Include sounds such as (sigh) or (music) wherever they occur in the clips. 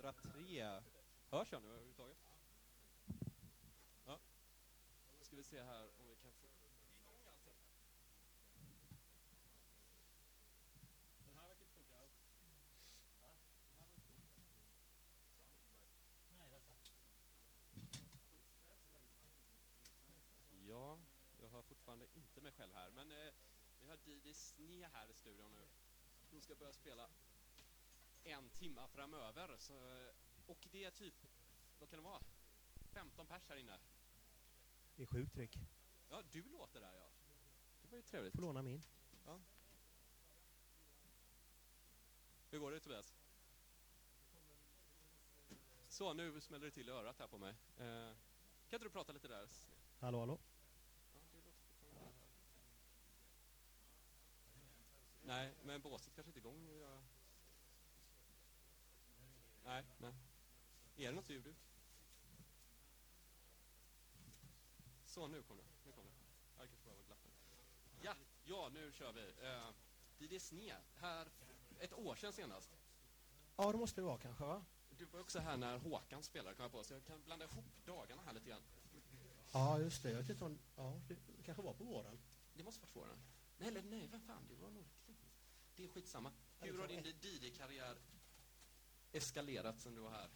103. Hörs jag nu överhuvudtaget? Ja. Då ska vi se här om vi kan få igång allting. Den här verkar inte funka alls. Ja, jag hör fortfarande inte mig själv här, men eh, vi har Didi Sne här i studion nu. Hon ska börja spela en timma framöver. Så, och det är typ, vad kan det vara? 15 pers här inne. Det är sjukt tryck. Ja, du låter där ja. Det var ju trevligt. Får låna min. Ja. Hur går det Tobias? Så, nu smäller det till i örat här på mig. Eh, kan inte du prata lite där? Hallå, hallå. Nej, men båset kanske inte är igång. Jag... Nej, nej. Är det något ljud ut? Så, nu kom det. Nu kom det. Jag bara var glappen. Ja, ja, nu kör vi. Uh, Didi Sne, här ett år sedan senast. Ja, det måste det vara kanske, va? Du var också här när Håkan spelade, kom jag på, så jag kan blanda ihop dagarna här lite grann. Ja, just det. Jag vet inte om... Ja, det kanske var på våren. Det måste varit våren. Nej, eller nej, vad fan, det var nog... Det är skitsamma. Hur har din Didi-karriär eskalerat sen du var här?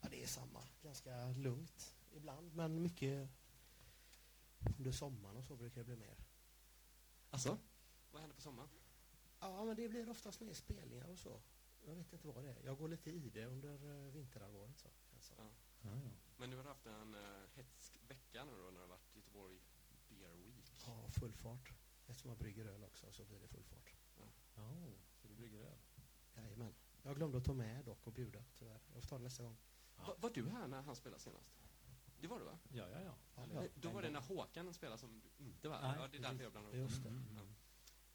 Ja, det är samma. Ganska lugnt ibland, men mycket under sommaren och så brukar det bli mer. Alltså? Vad händer på sommaren? Ja, men det blir oftast mer spelningar och så. Jag vet inte vad det är. Jag går lite i det under uh, vinterhalvåret. Så, alltså. ja. Ja, ja. Men du har haft en uh, hetsk vecka nu då när det har varit Göteborg Beer Week. ja, full fart. Eftersom jag brygger öl också så blir det full fart. Ja, så du brygger öl? Jajamän. Jag glömde att ta med dock och bjuda, tyvärr. Jag får ta det nästa gång. Ja. Va, var du här när han spelade senast? Det var du va? Ja, ja, ja. Ja, Då var det när Håkan spelade som du inte var Nej, Ja, det är därför jag blandade ihop Just det. Mm, Ja. mm.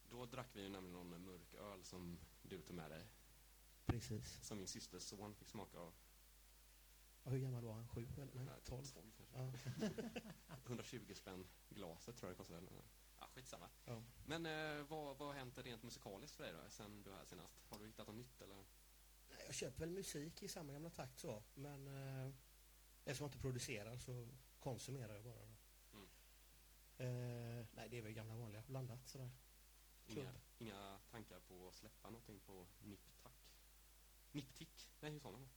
Då drack vi ju nämligen någon mörk öl som du tog med dig. Precis. Som min systers son fick smaka av. Ja, hur gammal var han? Sju? Eller? Nej, tolv? 12 kanske. Ja. (laughs) 120 spänn glaset tror jag det kostade. Ja, skitsamma. ja. Men eh, vad, vad har hänt rent musikaliskt för dig då, sen du var här senast? Har du hittat något nytt eller? Jag köper väl musik i samma gamla takt så, men eh, eftersom jag inte producerar så konsumerar jag bara. Då. Mm. Eh, nej, det är väl gamla vanliga, blandat sådär. Inga, inga tankar på att släppa någonting på Niptack? Niptick? Nej, hur sa man?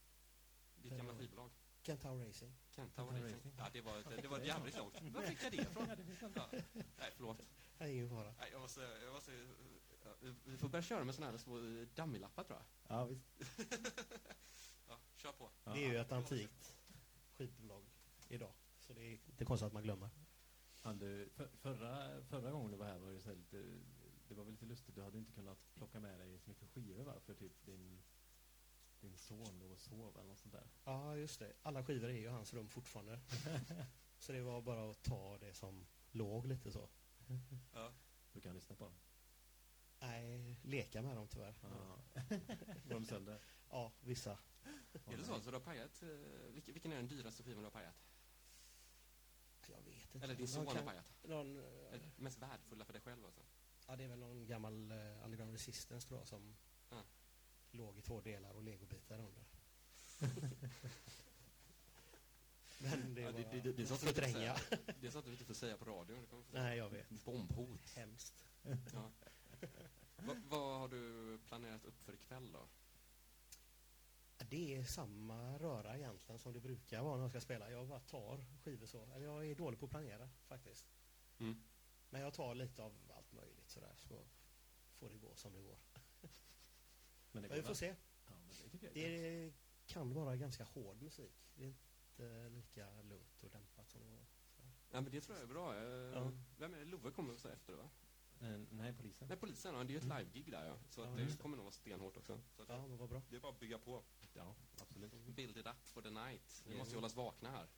Ditt gamla Eh, skivbolag? Kentaur Racing. Kentaur Kentaur Racing? Racing. Ja, det var, det, det var jävligt långt. Var fick jag det ifrån? Ja. (laughs) Nej, förlåt. Nej, ingen fara. Nej, jag måste, jag måste, ja, vi- får börja köra med sådana här små eh, dummy-lappar tror jag. Ja, visst. (laughs) Ja, kör på. Ja. Det är ju ett antikt skivbolag idag, så det är inte konstigt att man glömmer. Han, du, för, förra, förra gången du var här var det så här lite, det var väl lite lustigt, du hade inte kunnat plocka med dig så mycket skivor va? För typ din, din son låg och sov eller något sånt där. Ja, just det. Alla skivor är ju i hans rum fortfarande. (laughs) så det var bara att ta det som låg lite så. Ja. Du kan lyssna på dem. Leka med dem tyvärr. Ja. Var de sönder? (laughs) Ja, vissa. Är det så? Så du har pajat? eh, Vilken, vilken är den dyraste skivan du har pajat? Jag vet inte. Eller din son har pajat? Någon, eh, Mest värdefulla för dig själv alltså? ja, det är väl någon gammal uh, Underground Resistance tror jag som Ja. låg i två delar och legobitar under. (laughs) Men det Ja, var det, det, det, är sånt säga. det är sånt du inte får säga på radion. (laughs) Nej, jag vet. bombhot. Hemskt. Ja. Va, vad har du planerat upp för ikväll då? Det är samma röra egentligen som det brukar vara när jag ska spela. Jag bara tar skivor så. Eller Jag är dålig på att planera faktiskt. Mm. Men jag tar lite av allt möjligt sådär. Så får det gå som det går. (laughs) Men det Men vi går får se. Ja, men det tycker jag. är Det kan vara ganska hård musik. Det är inte lika lugnt och dämpat som det var. Ja, men det tror jag är bra. Eh, Ja. Vem är det? Love kommer också efter va? Eh, nej, polisen. Nej, polisen. Ja, det är ju ett live-gig där ja. Så Ja, det det. kommer nog vara stenhårt också. Så att Ja, men vad bra. Det är bara att bygga på. Ja, absolut. Build it up for the night. Vi måste ju hållas vakna här.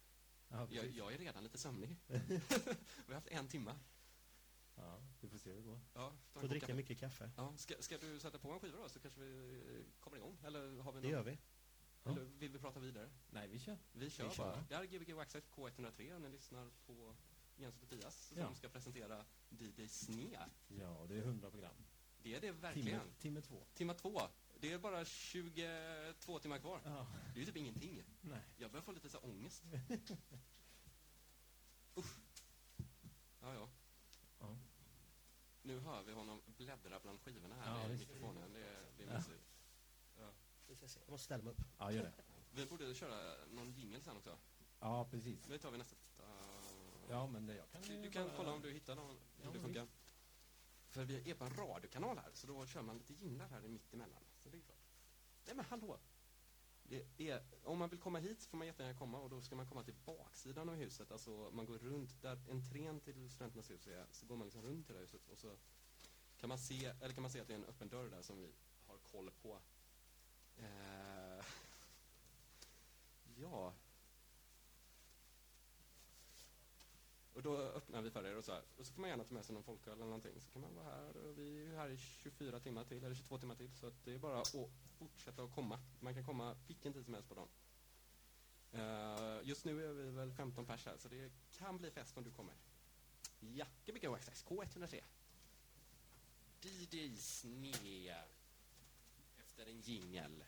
Ja, Jag, jag är redan lite sömnig. (laughs) (laughs) Vi har haft en timme. ja, vi får se hur det går. Ja, Får dricka kaffe. mycket kaffe. Ja, ska, ska du sätta på en skiva då så kanske vi eh, kommer igång? Eller har vi Det någon, gör vi. Ja. Eller vill vi prata vidare? Nej, vi kör. Vi kör Vi kör. bara. Det här är Gbg Waxxed K103 och ni lyssnar på Jens och Tobias som Ja. ska presentera DJ Sne. Ja, det är 100 program. Det är det Timme, verkligen. timme två. Timma två. Det är bara 22 timmar kvar. Ja. Det är ju typ ingenting. Nej. Jag börjar få lite så här ångest. (laughs) Usch. Ja, ja. Ja. Nu hör vi honom bläddra bland skivorna här Ja, med mikrofonen. Det, det är mysigt. Ja. Vi ska se. Jag måste ställa mig upp. ja, gör det. Vi borde köra någon jingle sen också. Ja, precis. Det tar vi nästa. Ja, men det, jag kan Du, du kan bara- kolla om du hittar någon, Ja, hur det funkar. För vi är på en radiokanal här, så då kör man lite jinglar här i mitt emellan. Så det är klart. Nej men hallå! Det är, om man vill komma hit får man jättegärna komma och då ska man komma till baksidan av huset. Alltså man går runt, där entrén till Studenternas hus är, så går man liksom runt hela huset och så kan man se, eller kan man se att det är en öppen dörr där som vi har koll på. Eh, (laughs) ja, Och då öppnar vi för er och så här. Och så får man gärna ta med sig någon folköl eller någonting. Så kan man vara här och vi är här i 24 timmar till, eller 22 timmar till. Så att det är bara att fortsätta att komma. Man kan komma vilken tid som helst på dagen. Uh, just nu är vi väl 15 pers här, så det kan bli fest om du kommer. Ja, Gbg OXX K103. DJ Sne. Efter en jingel.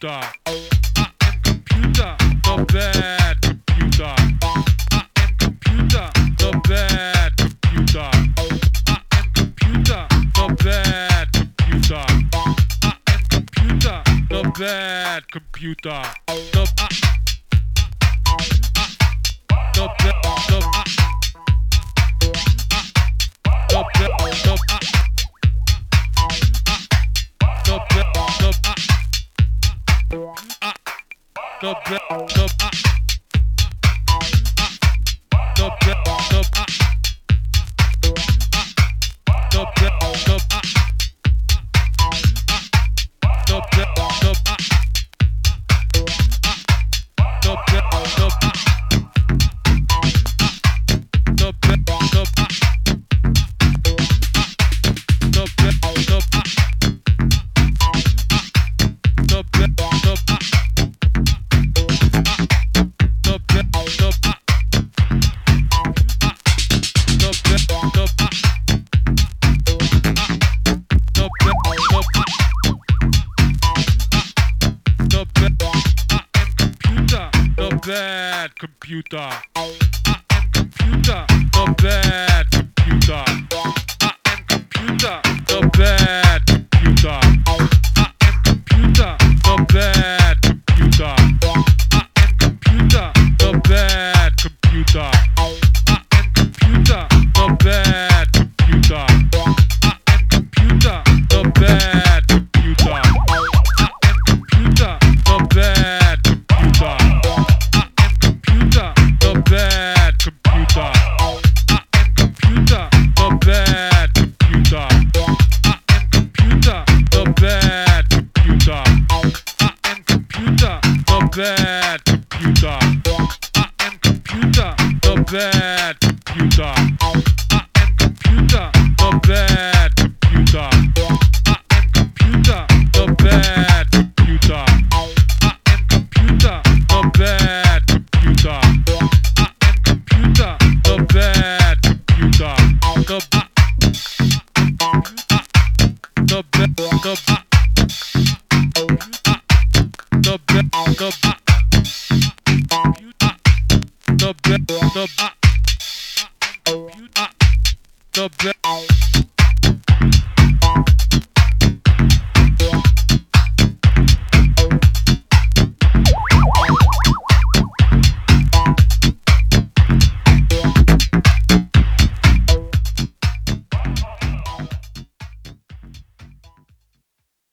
computer. I am computer, the bad computer. I am computer, the bad computer. I am computer, the bad computer. I am computer, the bad computer. bad computer. I am computer. The bad computer. I am computer. Not that the best, the best, the best.